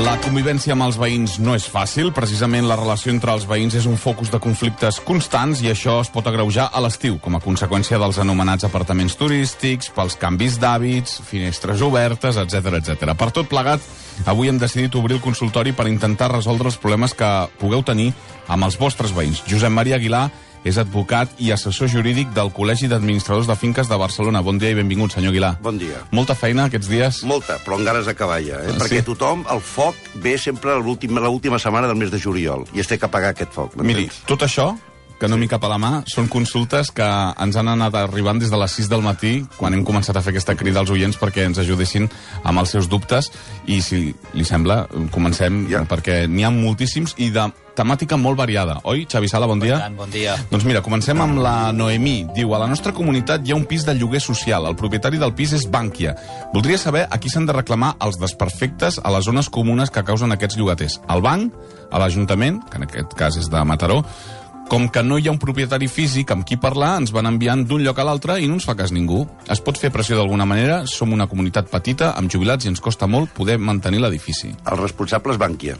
La convivència amb els veïns no és fàcil. Precisament la relació entre els veïns és un focus de conflictes constants i això es pot agreujar a l'estiu, com a conseqüència dels anomenats apartaments turístics, pels canvis d'hàbits, finestres obertes, etc etc. Per tot plegat, avui hem decidit obrir el consultori per intentar resoldre els problemes que pugueu tenir amb els vostres veïns. Josep Maria Aguilar és advocat i assessor jurídic del Col·legi d'Administradors de Finques de Barcelona. Bon dia i benvingut, senyor Aguilar. Bon dia. Molta feina aquests dies? Molta, però amb ganes d'acabar ja, eh? Ah, perquè sí? tothom, el foc, ve sempre l'última setmana del mes de juliol, i es té que apagar aquest foc. Miri, tot això que no m'hi cap a la mà, són consultes que ens han anat arribant des de les 6 del matí, quan hem començat a fer aquesta crida als oients perquè ens ajudessin amb els seus dubtes, i si li sembla, comencem, Ja. perquè n'hi ha moltíssims i de temàtica molt variada. Oi, Xavi Sala, bon dia? tant, bon dia. Doncs mira, comencem amb la Noemí. Diu, a la nostra comunitat hi ha un pis de lloguer social. El propietari del pis és Bànquia. Voldria saber a qui s'han de reclamar els desperfectes a les zones comunes que causen aquests llogaters. Al banc, a l'Ajuntament, que en aquest cas és de Mataró, com que no hi ha un propietari físic amb qui parlar, ens van enviant d'un lloc a l'altre i no ens fa cas ningú. Es pot fer pressió d'alguna manera? Som una comunitat petita, amb jubilats, i ens costa molt poder mantenir l'edifici. El responsable és Bànquia.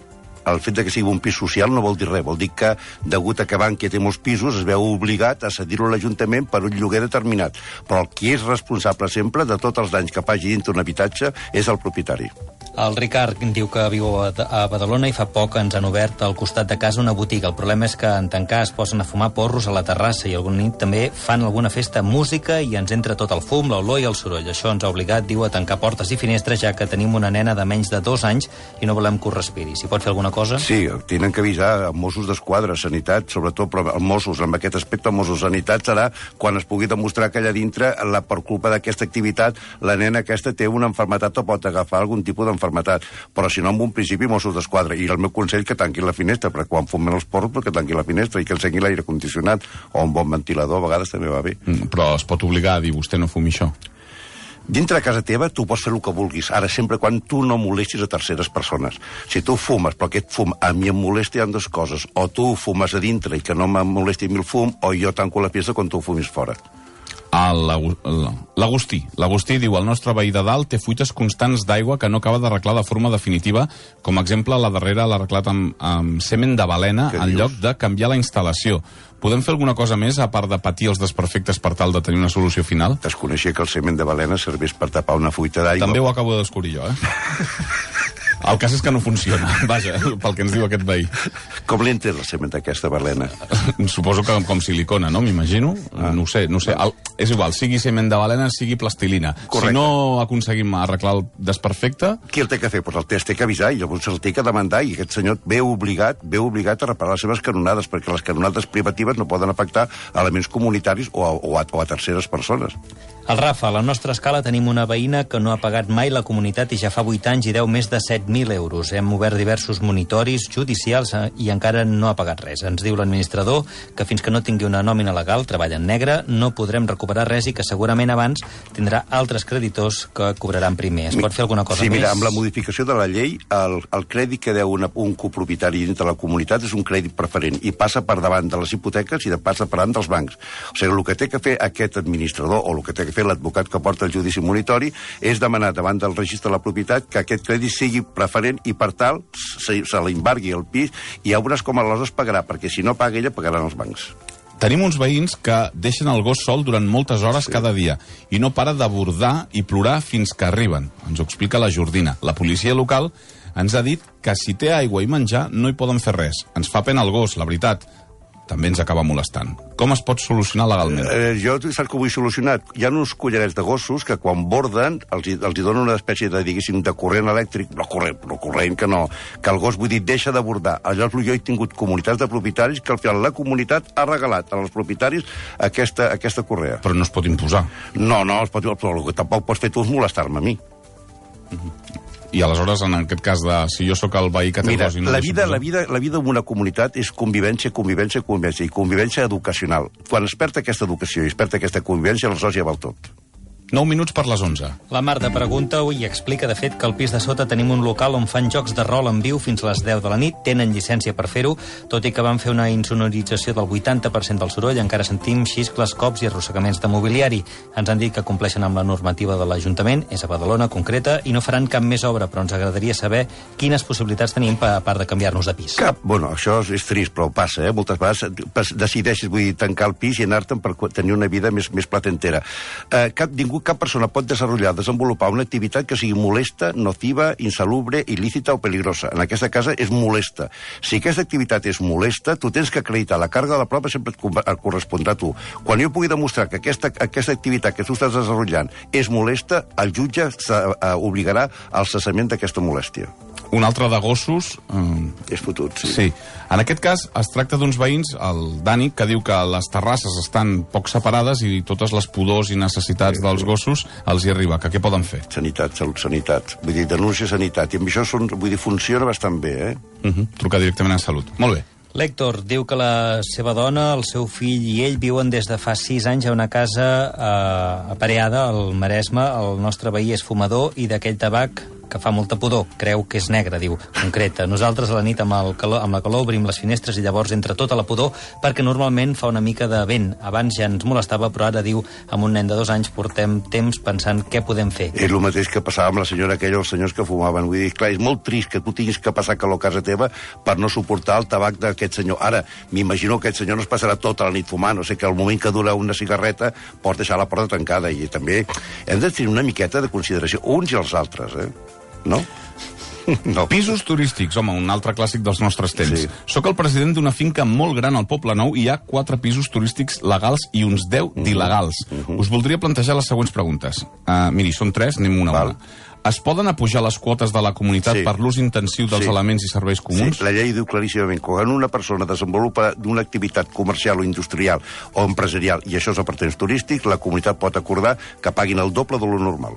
El fet de que sigui un pis social no vol dir res, vol dir que, degut a que Bànquia té molts pisos, es veu obligat a cedir-ho a l'Ajuntament per un lloguer determinat. Però el qui és responsable sempre de tots els danys que faci dintre un habitatge és el propietari. El Ricard diu que viu a Badalona i fa poc ens han obert al costat de casa una botiga. El problema és que en tancar es posen a fumar porros a la terrassa i alguna nit també fan alguna festa música i ens entra tot el fum, l'olor i el soroll. Això ens ha obligat, diu, a tancar portes i finestres ja que tenim una nena de menys de dos anys i no volem que ho respiri. Si pot fer alguna cosa? Sí, tenen que avisar a Mossos d'Esquadra, Sanitat, sobretot, però els Mossos, amb aquest aspecte, els Mossos Sanitat serà quan es pugui demostrar que allà dintre, la, per culpa d'aquesta activitat, la nena aquesta té una enfermetat o pot agafar algun tipus d'enfermetat. Però si no, en un principi, Mossos d'Esquadra. I el meu consell que tanqui la finestra, perquè quan fumen els porros, perquè tanqui la finestra i que encengui l'aire condicionat o un bon ventilador, a vegades també va bé. Mm, Però es pot obligar a dir, vostè no fumi això. Dintre de casa teva tu pots fer el que vulguis, ara sempre quan tu no molestis a terceres persones. Si tu fumes, però aquest fum a mi em molesta, hi ha dues coses. O tu fumes a dintre i que no em molesti a mi el fum, o jo tanco la pieza quan tu fumis fora. L'Agu- L'Agustí. L'Agustí diu, el nostre veí de dalt té fuites constants d'aigua que no acaba d'arreglar de forma definitiva. Com a exemple, la darrera l'ha arreglat amb, amb semen de balena Què en dius? lloc de canviar la instal·lació. Podem fer alguna cosa més, a part de patir els desperfectes per tal de tenir una solució final? Desconeixia que el semen de balena serveix per tapar una fuita d'aigua. També ho acabo de descobrir jo, eh? El cas és que no funciona, vaja, pel que ens diu aquest veí. Com li entén el semen d'aquesta balena? Suposo que com silicona, no? M'imagino. Ah. No sé, no sé. El, és igual, sigui semen de balena, sigui plastilina. Correcte. Si no aconseguim arreglar el desperfecte, Qui el té que fer? Pues el té, es té que avisar i llavors el té que demandar i aquest senyor ve obligat, ve obligat a reparar les seves canonades perquè les canonades privatives no poden afectar elements comunitaris o a, o a, o a terceres persones. El Rafa, a la nostra escala tenim una veïna que no ha pagat mai la comunitat i ja fa 8 anys i deu més de 7.000 euros. Hem obert diversos monitoris judicials eh, i encara no ha pagat res. Ens diu l'administrador que fins que no tingui una nòmina legal, treballa en negre, no podrem recuperar res i que segurament abans tindrà altres creditors que cobraran primer. Es pot fer alguna cosa sí, més? mira, amb la modificació de la llei, el, el crèdit que deu una, un copropietari dintre la comunitat és un crèdit preferent i passa per davant de les hipoteques i de passa per davant dels bancs. O sigui, el que té que fer aquest administrador o el que té que fer l'advocat que porta el judici monitori és demanar davant del registre de la propietat que aquest crèdit sigui preferent i per tal se, se l'embargui el pis i ja veuràs com aleshores pagarà, perquè si no paga ella, pagaran els bancs. Tenim uns veïns que deixen el gos sol durant moltes hores sí. cada dia i no para de bordar i plorar fins que arriben. Ens ho explica la Jordina. La policia local ens ha dit que si té aigua i menjar no hi poden fer res. Ens fa pena el gos, la veritat. També ens acaba molestant. Com es pot solucionar legalment? Eh, jo saps que ho vull solucionar. Hi ha uns collarets de gossos que quan borden els, els hi donen una espècie de, diguéssim, de corrent elèctric, no corrent, no corrent que no, que el gos, vull dir, deixa de bordar. Llavors jo he tingut comunitats de propietaris que al final la comunitat ha regalat als propietaris aquesta, aquesta correa. Però no es pot imposar. No, no, es pot, però tampoc pots fer tu és molestar-me a mi. I aleshores, en aquest cas de si jo sóc el veí que té Mira, la vida, la, vida, la vida d'una comunitat és convivència, convivència, convivència, i convivència educacional. Quan es perd aquesta educació i es perd aquesta convivència, aleshores ja val tot. 9 minuts per les 11. La Marta pregunta i explica, de fet, que al pis de sota tenim un local on fan jocs de rol en viu fins a les 10 de la nit. Tenen llicència per fer-ho, tot i que van fer una insonorització del 80% del soroll. Encara sentim xiscles, cops i arrossegaments de mobiliari. Ens han dit que compleixen amb la normativa de l'Ajuntament, és a Badalona concreta, i no faran cap més obra, però ens agradaria saber quines possibilitats tenim a part de canviar-nos de pis. Cap, bueno, això és trist, però passa, eh? Moltes vegades decideixes, vull dir, tancar el pis i anar-te'n per tenir una vida més, més platentera. Eh, cap, ningú cap persona pot desenvolupar, desenvolupar una activitat que sigui molesta, nociva, insalubre, il·lícita o peligrosa. En aquesta casa és molesta. Si aquesta activitat és molesta, tu tens que acreditar la càrrega de la prova sempre et correspondrà a tu. Quan jo pugui demostrar que aquesta, aquesta activitat que tu estàs desenvolupant és molesta, el jutge eh, obligarà al cessament d'aquesta molèstia. Un altre de gossos... Eh... És fotut, sí. Sí. En aquest cas, es tracta d'uns veïns, el Dani, que diu que les terrasses estan poc separades i totes les pudors i necessitats sí, dels gossos els hi arriba. Que què poden fer? Sanitat, salut, sanitat. Vull dir, denúncia, sanitat. I amb això són, vull dir, funciona bastant bé, eh? Uh -huh. Trucar directament a Salut. Molt bé. L'Hèctor diu que la seva dona, el seu fill i ell viuen des de fa sis anys a una casa eh, apareada al Maresme. El nostre veí és fumador i d'aquell tabac que fa molta pudor. Creu que és negre, diu, concreta. Nosaltres a la nit amb, el calor, amb la calor obrim les finestres i llavors entra tota la pudor perquè normalment fa una mica de vent. Abans ja ens molestava, però ara diu, amb un nen de dos anys portem temps pensant què podem fer. És el mateix que passava amb la senyora aquella, els senyors que fumaven. Vull dir, clar, és molt trist que tu tinguis que passar calor a casa teva per no suportar el tabac d'aquest senyor. Ara, m'imagino que aquest senyor no es passarà tota la nit fumant, o sigui que al moment que dura una cigarreta pot deixar la porta tancada i també hem de tenir una miqueta de consideració uns i els altres, eh? No? No. Pisos turístics, home, un altre clàssic dels nostres temps. Sí. Soc el president d'una finca molt gran al Poble Nou i hi ha quatre pisos turístics legals i uns 10 mm -hmm. d'il·legals. Mm -hmm. Us voldria plantejar les següents preguntes. Uh, miri, són tres, anem una a una. Es poden apujar les quotes de la comunitat sí. per l'ús intensiu dels sí. elements i serveis comuns? Sí, la llei diu claríssimament que quan una persona desenvolupa d'una activitat comercial o industrial o empresarial, i això és a temps turístics, la comunitat pot acordar que paguin el doble de lo normal.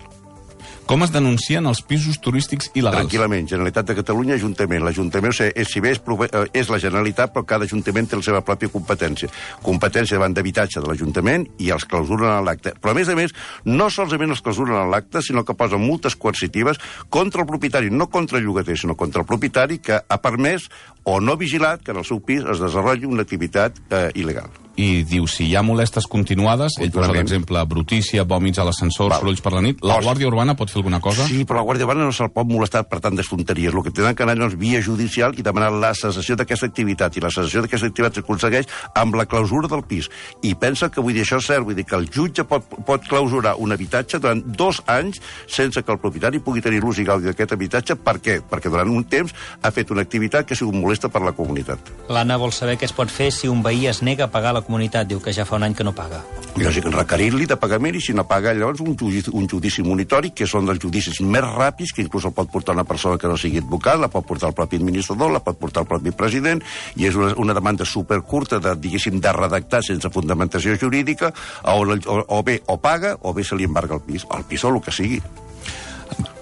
Com es denuncien els pisos turístics il·legals? Tranquil·lament. Generalitat de Catalunya, Ajuntament. L'Ajuntament, o sigui, si bé és, eh, és la Generalitat, però cada Ajuntament té la seva pròpia competència. Competència davant d'habitatge de l'Ajuntament i els clausuren a l'acte. Però, a més a més, no solament els clausuren a l'acte, sinó que posen multes coercitives contra el propietari, no contra el llogater, sinó contra el propietari que ha permès o no vigilat que en el seu pis es desenvolupi una activitat eh, il·legal i diu si hi ha molestes continuades, ell posa l'exemple brutícia, vòmits a l'ascensor, sorolls per la nit, la Guàrdia Urbana pot fer alguna cosa? Sí, però la Guàrdia Urbana no se'l pot molestar per tantes tonteries. El que tenen que anar és via judicial i demanar la cessació d'aquesta activitat. I la cessació d'aquesta activitat s'aconsegueix amb la clausura del pis. I pensa que, vull dir, això és cert, vull dir que el jutge pot, pot clausurar un habitatge durant dos anys sense que el propietari pugui tenir l'ús i gaudi d'aquest habitatge. Per què? Perquè durant un temps ha fet una activitat que ha sigut molesta per la comunitat. L'Anna vol saber què es pot fer si un veí es nega a pagar la comunitat. Diu que ja fa un any que no paga. Lògic, requerir-li de pagament i si no paga llavors un judici, un judici monitori, que són dels judicis més ràpids, que inclús el pot portar una persona que no sigui advocat, la pot portar el propi administrador, la pot portar el propi president, i és una, una demanda supercurta, de, diguéssim, de redactar sense fundamentació jurídica, o, o, o bé o paga o bé se li embarga el pis, el pis o el que sigui.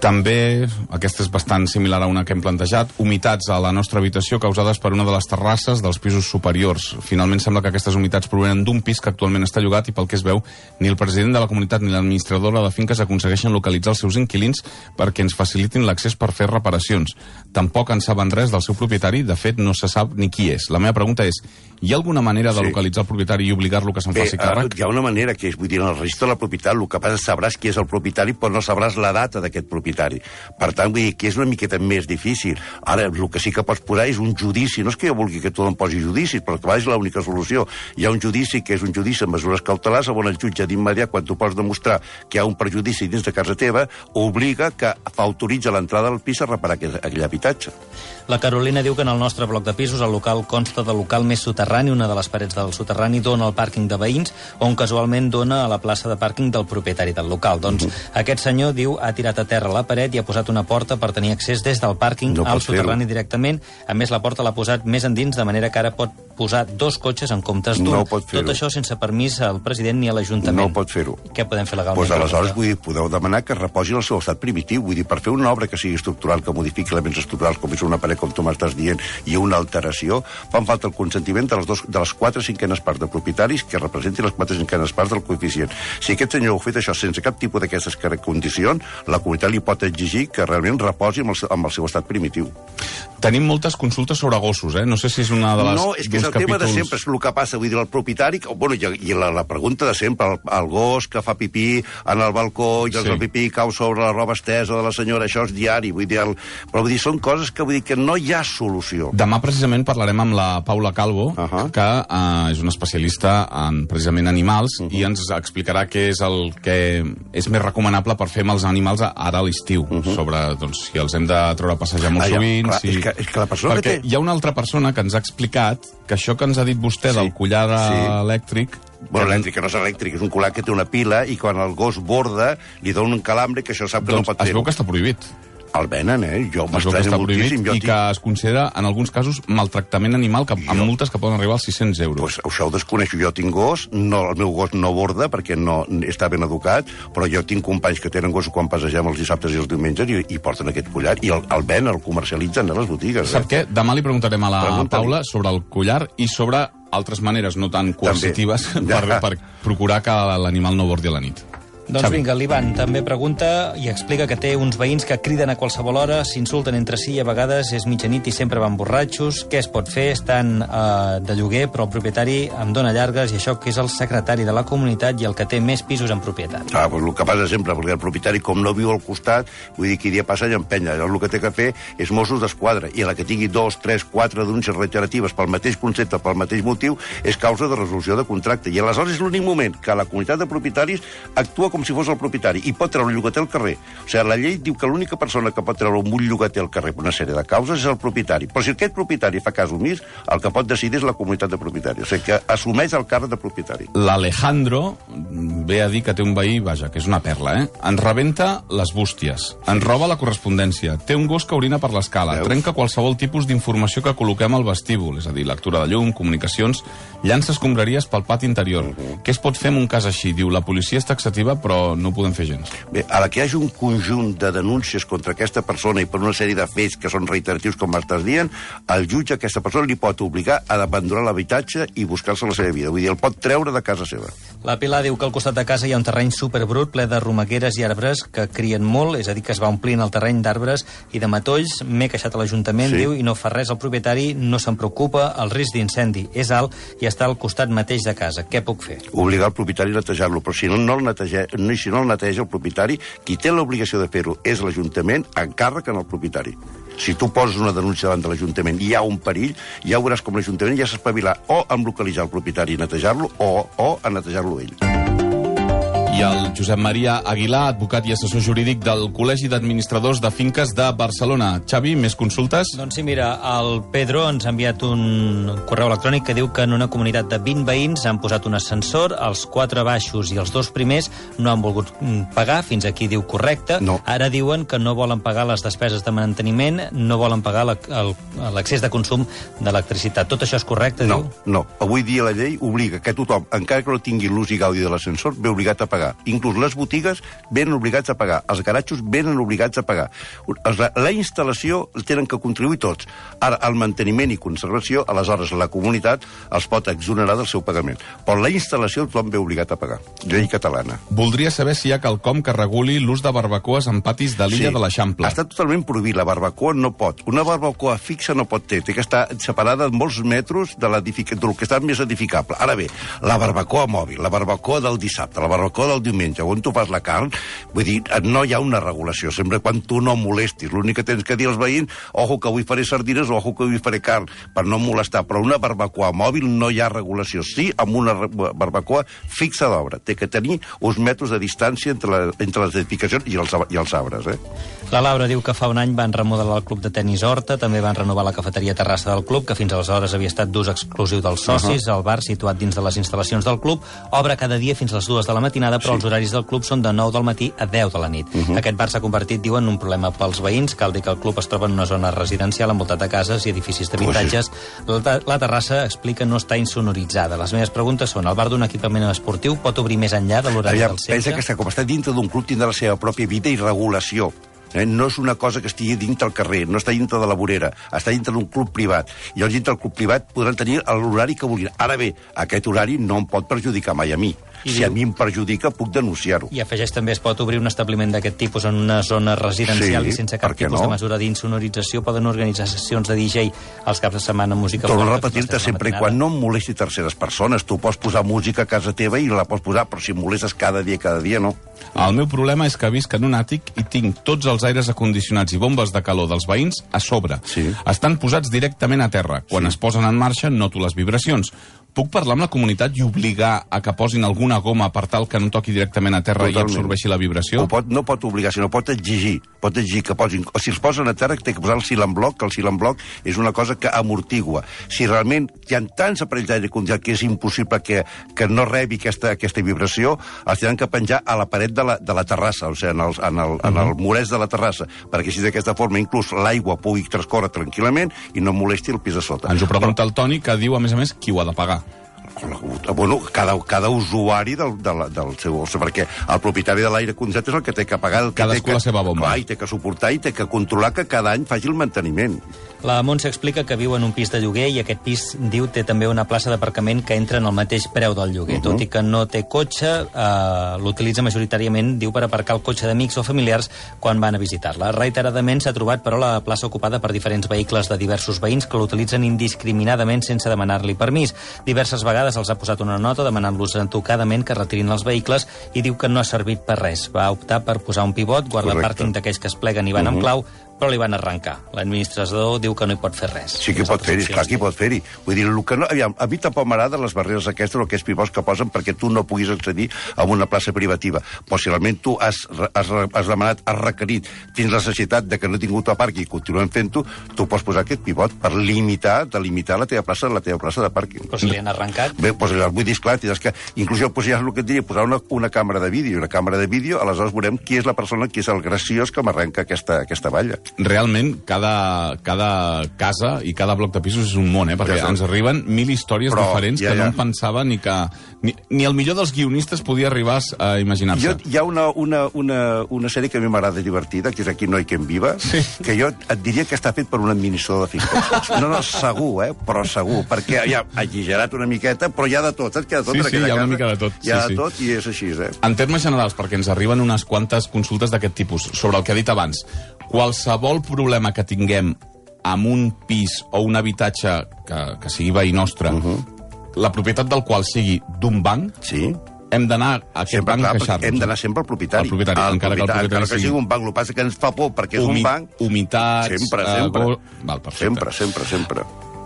També, aquesta és bastant similar a una que hem plantejat, humitats a la nostra habitació causades per una de les terrasses dels pisos superiors. Finalment sembla que aquestes humitats provenen d'un pis que actualment està llogat i pel que es veu ni el president de la comunitat ni l'administradora de finques aconsegueixen localitzar els seus inquilins perquè ens facilitin l'accés per fer reparacions. Tampoc en saben res del seu propietari, de fet no se sap ni qui és. La meva pregunta és, hi ha alguna manera de sí. localitzar el propietari i obligar-lo que se'n faci càrrec? Hi ha una manera que és, vull dir, en el registre de la propietat el que passa és sabràs qui és el propietari però no sabràs la data d'aquest propietari propietari. Per tant, vull dir que és una miqueta més difícil. Ara, el que sí que pots posar és un judici. No és que jo vulgui que tothom posi judicis, però que és l'única solució. Hi ha un judici que és un judici amb mesures cautelars on el jutge d'immediat, quan tu pots demostrar que hi ha un perjudici dins de casa teva, obliga que autoritza l'entrada al pis a reparar aquell, aquell habitatge. La Carolina diu que en el nostre bloc de pisos el local consta de local més soterrani, una de les parets del soterrani dona al pàrquing de veïns, on casualment dona a la plaça de pàrquing del propietari del local. Doncs mm -hmm. aquest senyor, diu, ha tirat a terra la paret i ha posat una porta per tenir accés des del pàrquing no al soterrani directament. A més, la porta l'ha posat més endins, de manera que ara pot posar dos cotxes en comptes d'un. No pot. Tot això sense permís al president ni a l'Ajuntament. No pot fer-ho. Què podem fer legalment? Pues aleshores, Pregunta. vull dir, podeu demanar que es reposi el seu estat primitiu. Vull dir, per fer una obra que sigui estructural, que modifiqui elements estructurals, com és una paret, com tu m'estàs dient, i una alteració, fan falta el consentiment de les, dos, de les quatre cinquenes parts de propietaris que representin les quatre cinquenes parts del coeficient. Si aquest senyor ha fet això sense cap tipus d'aquestes condicions, la comunitat li pot exigir que realment reposi amb el, seu- amb el seu estat primitiu. Tenim moltes consultes sobre gossos, eh? No sé si és una de les... no, és que és el tema de capítols- sempre, és el que passa, vull dir, el propietari, que- bueno, i, i la, la pregunta de sempre, el, el gos que fa pipí en el balcó i Sí. sí. el pipí cau sobre la roba estesa de la senyora, això és diari, vull dir, el, però vull dir, són coses que vull dir que no hi ha solució. Demà precisament parlarem amb la Paula Calvo, uh. -huh. que uh, és una especialista en precisament animals, uh -huh. i ens explicarà què és el que és més recomanable per fer amb els animals ara a l'estiu, uh -huh. sobre doncs, si els hem de treure a passejar molt Ah, ja, sovint... clar, si... és que- és que la persona que Perquè té- hi ha una altra persona que ens ha explicat que això que ens ha dit vostè Sí. del collar Sí. elèctric... Bueno, que- elèctric, que no és elèctric, és un colat que té una pila i quan el gos borda li dona un calambre que això sap que doncs no pot es fer. veu que està prohibit. El venen, eh? Jo m'estranya moltíssim. Jo i tinc... que es considera, en alguns casos, maltractament animal, que, amb multes que poden arribar als 600 euros. Pues això ho desconeixo. Jo tinc gos, no, el meu gos no borda perquè no està ben educat, però jo tinc companys que tenen gossos quan passegem els dissabtes i els diumenges i, i porten aquest collar i el, el ven, el comercialitzen a les botigues. Sap què? Demà li preguntarem a la. Paula sobre el collar i sobre altres maneres no tan coercitives per, per procurar que l'animal no bordi a la nit. Doncs Xavi. vinga, l'Ivan també pregunta i explica que té uns veïns que criden a qualsevol hora, s'insulten entre si i a vegades és mitjanit i sempre van borratxos. Què es pot fer? Estan eh, de lloguer, però el propietari em dona llargues i això que és el secretari de la comunitat i el que té més pisos en propietat. Ah, pues el que passa sempre, perquè el propietari, com no viu al costat, vull dir que dia passa i empenya. Llavors el que té que fer és Mossos d'Esquadra, i a la que tingui dos, tres, quatre denúncies reiteratives pel mateix concepte, pel mateix motiu, és causa de resolució de contracte. I aleshores és l'únic moment que la comunitat de propietaris actua com si fos el propietari i pot treure el llogater al carrer. O sigui, la llei diu que l'única persona que pot treure un llogater al carrer per una sèrie de causes és el propietari. Però si aquest propietari fa cas omís, el que pot decidir és la comunitat de propietaris. O sigui, que assumeix el càrrec de propietari. L'Alejandro ve a dir que té un veí, vaja, que és una perla, eh? Ens rebenta les bústies, ens roba la correspondència, té un gos que orina per l'escala, trenca qualsevol tipus d'informació que col·loquem al vestíbul, és a dir, lectura de llum, comunicacions, llança escombraries pel pati interior. Què es pot fer en un cas així? Diu, la policia és taxativa, però no ho podem fer gens. Bé, a la que hi hagi un conjunt de denúncies contra aquesta persona i per una sèrie de fets que són reiteratius, com m'estàs dient, el jutge a aquesta persona li pot obligar a abandonar l'habitatge i buscar-se la seva vida. Vull dir, el pot treure de casa seva. La Pilar diu que al costat de casa hi ha un terreny superbrut ple de romagueres i arbres que crien molt, és a dir, que es va omplint el terreny d'arbres i de matolls. M'he queixat a l'Ajuntament, Sí. diu, i no fa res el propietari, no se'n preocupa, el risc d'incendi és alt i està al costat mateix de casa. Què puc fer? Obligar el propietari a netejar-lo, però si no, no el neteja, no, si no el neteja el propietari, qui té l'obligació de fer-ho és l'Ajuntament, encàrrec en el propietari. Si tu poses una denúncia davant de l'Ajuntament i hi ha un perill, ja veuràs com l'Ajuntament ja s'espavilar o en localitzar el propietari i netejar-lo o, o a netejar-lo ell. I el Josep Maria Aguilar, advocat i assessor jurídic del Col·legi d'Administradors de Finques de Barcelona. Xavi, més consultes? Doncs sí, mira, el Pedro ens ha enviat un correu electrònic que diu que en una comunitat de 20 veïns han posat un ascensor, els quatre baixos i els dos primers no han volgut mm, pagar, fins aquí diu correcte. No. Ara diuen que no volen pagar les despeses de manteniment, no volen pagar l'accés de consum d'electricitat. Tot això és correcte, No, diu? no. Avui dia la llei obliga que tothom, encara que no tingui l'ús i gaudi de l'ascensor, ve obligat a pagar. Inclús les botigues venen obligats a pagar. Els garatxos venen obligats a pagar. La, la instal·lació tenen que contribuir tots. Ara, el manteniment i conservació, aleshores la comunitat els pot exonerar del seu pagament. Però la instal·lació tothom ve obligat a pagar. Llei catalana. Voldria saber si hi ha quelcom que reguli l'ús de barbacoes en patis de l'illa de l'Eixample. Està totalment prohibit. La barbacoa no pot. Una barbacoa fixa no pot ter. Té que estar separada en molts metres de, del que està més edificable. Ara bé, la barbacoa mòbil, la barbacoa del dissabte, la barbacoa del diumenge, on tu fas la carn, vull dir, no hi ha una regulació, sempre quan tu no molestis. L'únic que tens que dir als veïns, ojo que avui faré sardines, ojo que avui faré carn, per no molestar. Però una barbacoa mòbil no hi ha regulació. Sí, amb una barbacoa fixa d'obra. Té que tenir uns metres de distància entre, la, entre les edificacions i els, i els arbres, eh? La Laura diu que fa un any van remodelar el club de tennis Horta, també van renovar la cafeteria terrassa del club, que fins aleshores havia estat d'ús exclusiu dels socis. El bar, situat dins de les instal·lacions del club, obre cada dia fins a les dues de la matinada, però Sí. els horaris del club són de 9 del matí a 10 de la nit. Uh -huh. Aquest bar s'ha convertit, diuen, en un problema pels veïns. Cal dir que el club es troba en una zona residencial envoltat de cases i edificis d'habitatges. La, te- la terrassa, explica, no està insonoritzada. Les meves preguntes són, el bar d'un equipament esportiu pot obrir més enllà de l'horari del centre? pensa que està, com està dintre d'un club tindrà la seva pròpia vida i regulació. Eh? No és una cosa que estigui dintre el carrer, no està dintre de la vorera, està dintre d'un club privat. I els dintre del club privat podran tenir l'horari que vulguin. Ara bé, aquest horari no em pot perjudicar mai a mi. I si diu- a mi em perjudica, puc denunciar-ho. I afegeix també es pot obrir un establiment d'aquest tipus en una zona residencial Sí, i sense cap tipus no? de mesura d'insonorització poden organitzar sessions de DJ als caps de setmana música Torno a repetir-te sempre i quan no em molesti terceres persones. Tu pots posar música a casa teva i la pots posar, però si em molestes cada dia, cada dia, no. El meu problema és que visc en un àtic i tinc tots els aires acondicionats i bombes de calor dels veïns a sobre. Sí. Estan posats directament a terra. Quan Sí. es posen en marxa, noto les vibracions. Puc parlar amb la comunitat i obligar a que posin alguna goma per tal que no toqui directament a terra Totalment. i absorbeixi la vibració? Ho pot, no pot obligar, sinó pot exigir. Pot exigir que posin... O si els posen a terra, té que posar el silenbloc, que el silenbloc és una cosa que amortigua. Si realment hi ha tants aparells d'aire condicionat que és impossible que, que no rebi aquesta, aquesta vibració, els tenen que penjar a la paret de la, de la terrassa, o sigui, en el, en el, en el murès de la terrassa, perquè així d'aquesta forma inclús l'aigua pugui transcórrer tranquil·lament i no molesti el pis de sota. Ens ho pregunta el Toni, que diu, a més a més, qui ho ha de pagar. Bueno, cada, cada usuari del, del, del seu... O sigui, perquè el propietari de l'aire condicionat és el que té que pagar... El que Cadascú té que, la seva bomba. Clar, i té que suportar i té que controlar que cada any faci el manteniment. La Montse explica que viu en un pis de lloguer i aquest pis, diu, té també una plaça d'aparcament que entra en el mateix preu del lloguer. Uh -huh. Tot i que no té cotxe, eh, l'utilitza majoritàriament, diu, per aparcar el cotxe d'amics o familiars quan van a visitar-la. Reiteradament s'ha trobat, però, la plaça ocupada per diferents vehicles de diversos veïns que l'utilitzen indiscriminadament sense demanar-li permís. Diverses vegades els ha posat una nota demanant-los entocadament que retirin els vehicles i diu que no ha servit per res. Va optar per posar un pivot, guarda Correcte. pàrquing d'aquells que es pleguen i van uh -huh. amb clau, però li van arrencar. L'administrador diu que no hi pot fer res. Sí que Les pot fer-hi, opcions clar que hi pot fer-hi. Vull dir, el que no, aviam, a mi tampoc m'agrada les barreres aquestes o aquests pivots que posen perquè tu no puguis accedir a una plaça privativa. Però si realment tu has, has, has demanat, has requerit, tens la necessitat de que no tingut a parc i continuem fent-ho, tu pots posar aquest pivot per limitar, delimitar la teva plaça, la teva plaça de pàrquing. Però si li han arrencat... Bé, doncs vull dir, esclar, que... Inclús jo és el que et diria, posar una, una càmera de vídeo. Una càmera de vídeo, aleshores veurem qui és la persona, qui és el graciós que m'arrenca aquesta, aquesta valla. Realment, cada, cada casa i cada bloc de pisos és un món, eh? perquè Ja ens arriben mil històries Però, diferents ja, que no ja. em pensava ni que... Ni, ni el millor dels guionistes podia arribar a imaginar-se. Hi ha una, una, una, una sèrie que a mi m'agrada divertida, que és Aquí no hi que en viva, sí. que jo et diria que està fet per un administrador de finques. No, no, segur, eh? però segur, perquè ja ha exagerat una miqueta, però hi ha de tot, saps? Que de tot Sí, sí, hi ha una mica de tot, Hi ha sí, de sí. tot i és així, eh? En termes generals, perquè ens arriben unes quantes consultes d'aquest tipus, sobre el que ha dit abans, qualsevol problema que tinguem amb un pis o un habitatge que, que sigui veí nostre, uh -huh. la propietat del qual sigui d'un banc, Sí. hem d'anar a aquest Sempre, banc clar, a queixar-nos. hem d'anar sempre al propietari. Al propietari, Al encara que el propietari encara que sigui- un banc. El que passa que ens fa por, perquè és un Humi- banc... Humitats... Sempre, eh, sempre. go- Val, perfecte. Sempre, sempre, sempre.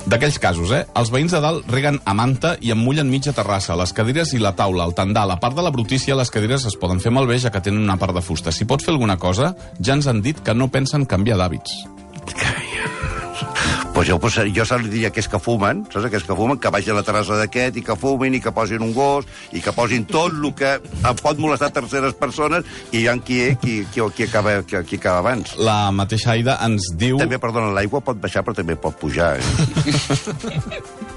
D'aquells casos, eh? Els veïns de dalt reguen a manta i emmullen mitja terrassa, les cadires i la taula, el tendal. A part de la brutícia, les cadires es poden fer malbé ja que tenen una part de fusta. Si pots fer alguna cosa, ja ens han dit que no pensen canviar d'hàbits. Pues jo, pues, jo se li diria que és que fumen, saps? Aquells que fumen, que vagin a la terrassa d'aquest i que fumin i que posin un gos i que posin tot el que em pot molestar terceres persones i hi ha qui, qui, qui, qui, acaba, qui, qui acaba abans. La mateixa Aida ens diu... També, perdona, l'aigua pot baixar però també pot pujar. Eh?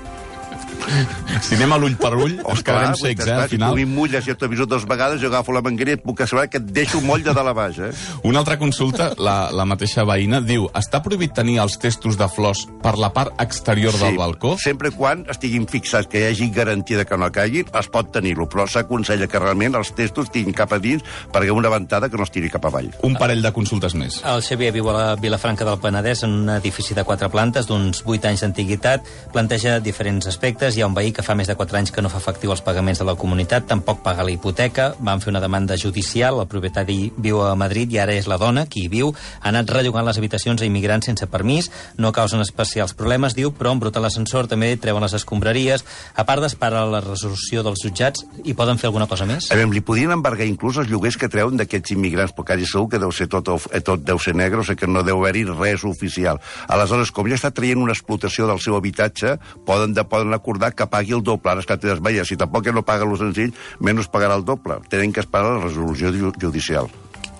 Si anem a l'ull per ull, ens quedarem secs, eh, al final. Si tu m'imulles i jo t'aviso dues vegades, jo agafo la manguera i et puc assegurar que et deixo un moll de dalt a baix, eh? Una altra consulta, la, la mateixa veïna, diu està prohibit tenir els testos de flors per la part exterior del balcó? Sempre quan estiguin fixats, que hi hagi garantia de que no caiguin, es pot tenir-lo, però s'aconsella que realment els testos estiguin cap a dins perquè una ventada que no es tiri cap avall. Un parell de consultes més. El Xavier viu a la Vilafranca del Penedès en un edifici de quatre plantes d'uns 8 anys d'antiguitat. Planteja diferents aspectes. Hi ha un veí que fa més de 4 anys que no fa efectiu els pagaments de la comunitat, tampoc paga la hipoteca. Van fer una demanda judicial. El propietari viu a Madrid i ara és la dona qui hi viu. Ha anat rellogant les habitacions a immigrants sense permís. No causen especials problemes, diu, però embruta l'ascensor, també treuen les escombraries. A part d'esperar la resolució dels jutjats, hi poden fer alguna cosa més? A veure, li podien embargar inclús els lloguers que treuen d'aquests immigrants, perquè quasi segur que deu ser tot, eh, tot deu ser negre, o sigui que no deu haver-hi res oficial. Aleshores, com ja està traient una explotació del seu habitatge, poden, de, poden acordar que pagui el doble. Ara, esclar, te veia, si tampoc no paga lo senzill, menys pagarà el doble. Tenen que esperar la resolució ju- judicial.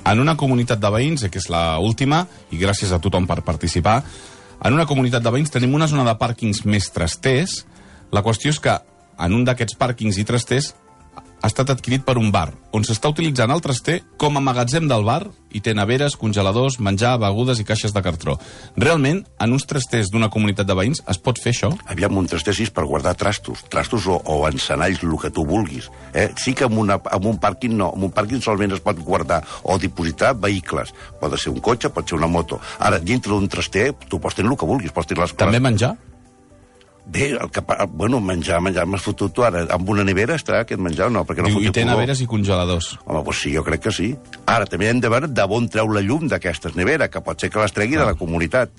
En una comunitat de veïns, que és la última, i gràcies a tothom per participar, en una comunitat de veïns tenim una zona de pàrquings més trasters. La qüestió és que en un d'aquests pàrquings i trasters ha estat adquirit per un bar, on s'està utilitzant el traster com a magatzem del bar i té neveres, congeladors, menjar, begudes i caixes de cartró. Realment, en uns trasters d'una comunitat de veïns es pot fer això? Aviam, un trastessis per guardar trastos, trastos o, o encenalls, el que tu vulguis. Eh? Sí que en, una, en un pàrquing no, en un pàrquing solament es pot guardar o dipositar vehicles. Pot ser un cotxe, pot ser una moto. Ara, dintre d'un traster, tu pots tenir el que vulguis, pots tenir les També menjar? Bé, el que, bueno, menjar, menjar, m'has fotut tu ara. Amb una nevera està aquest menjar o no? Perquè no Diu, I té neveres i congeladors. Home, doncs sí, jo crec que sí. Ara, també hem de veure d'on treu la llum d'aquestes neveres, que pot ser que les tregui de la comunitat.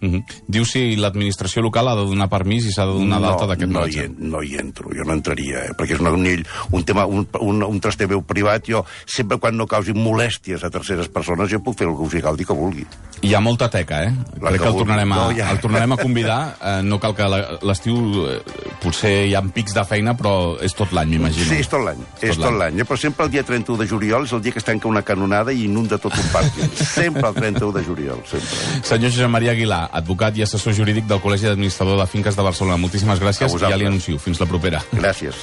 Uh -huh. Diu si l'administració local ha de donar permís i s'ha de donar d'alta d'aquest no, magatzem. no hi entro, jo no entraria, eh? perquè és una, un, un, tema, un, un, un traster meu privat, jo sempre quan no causi molèsties a terceres persones, jo puc fer el que us caldi que vulgui. Hi ha molta teca, eh? La Crec que que el tornarem a, No, ja. el tornarem a convidar. Eh, no cal que l'estiu... Eh, potser hi ha pics de feina, però és tot l'any, m'imagino. Sí, és tot l'any, és tot l'any. Però sempre el dia 31 de juliol és el dia que es tanca una canonada i inunda tot un pàrquing. sempre el 31 de juliol, sempre. Senyor Josep Maria Aguilar, advocat i assessor jurídic del Col·legi d'Administrador de Finques de Barcelona. Moltíssimes gràcies i ja li anuncio. Fins la propera. Gràcies.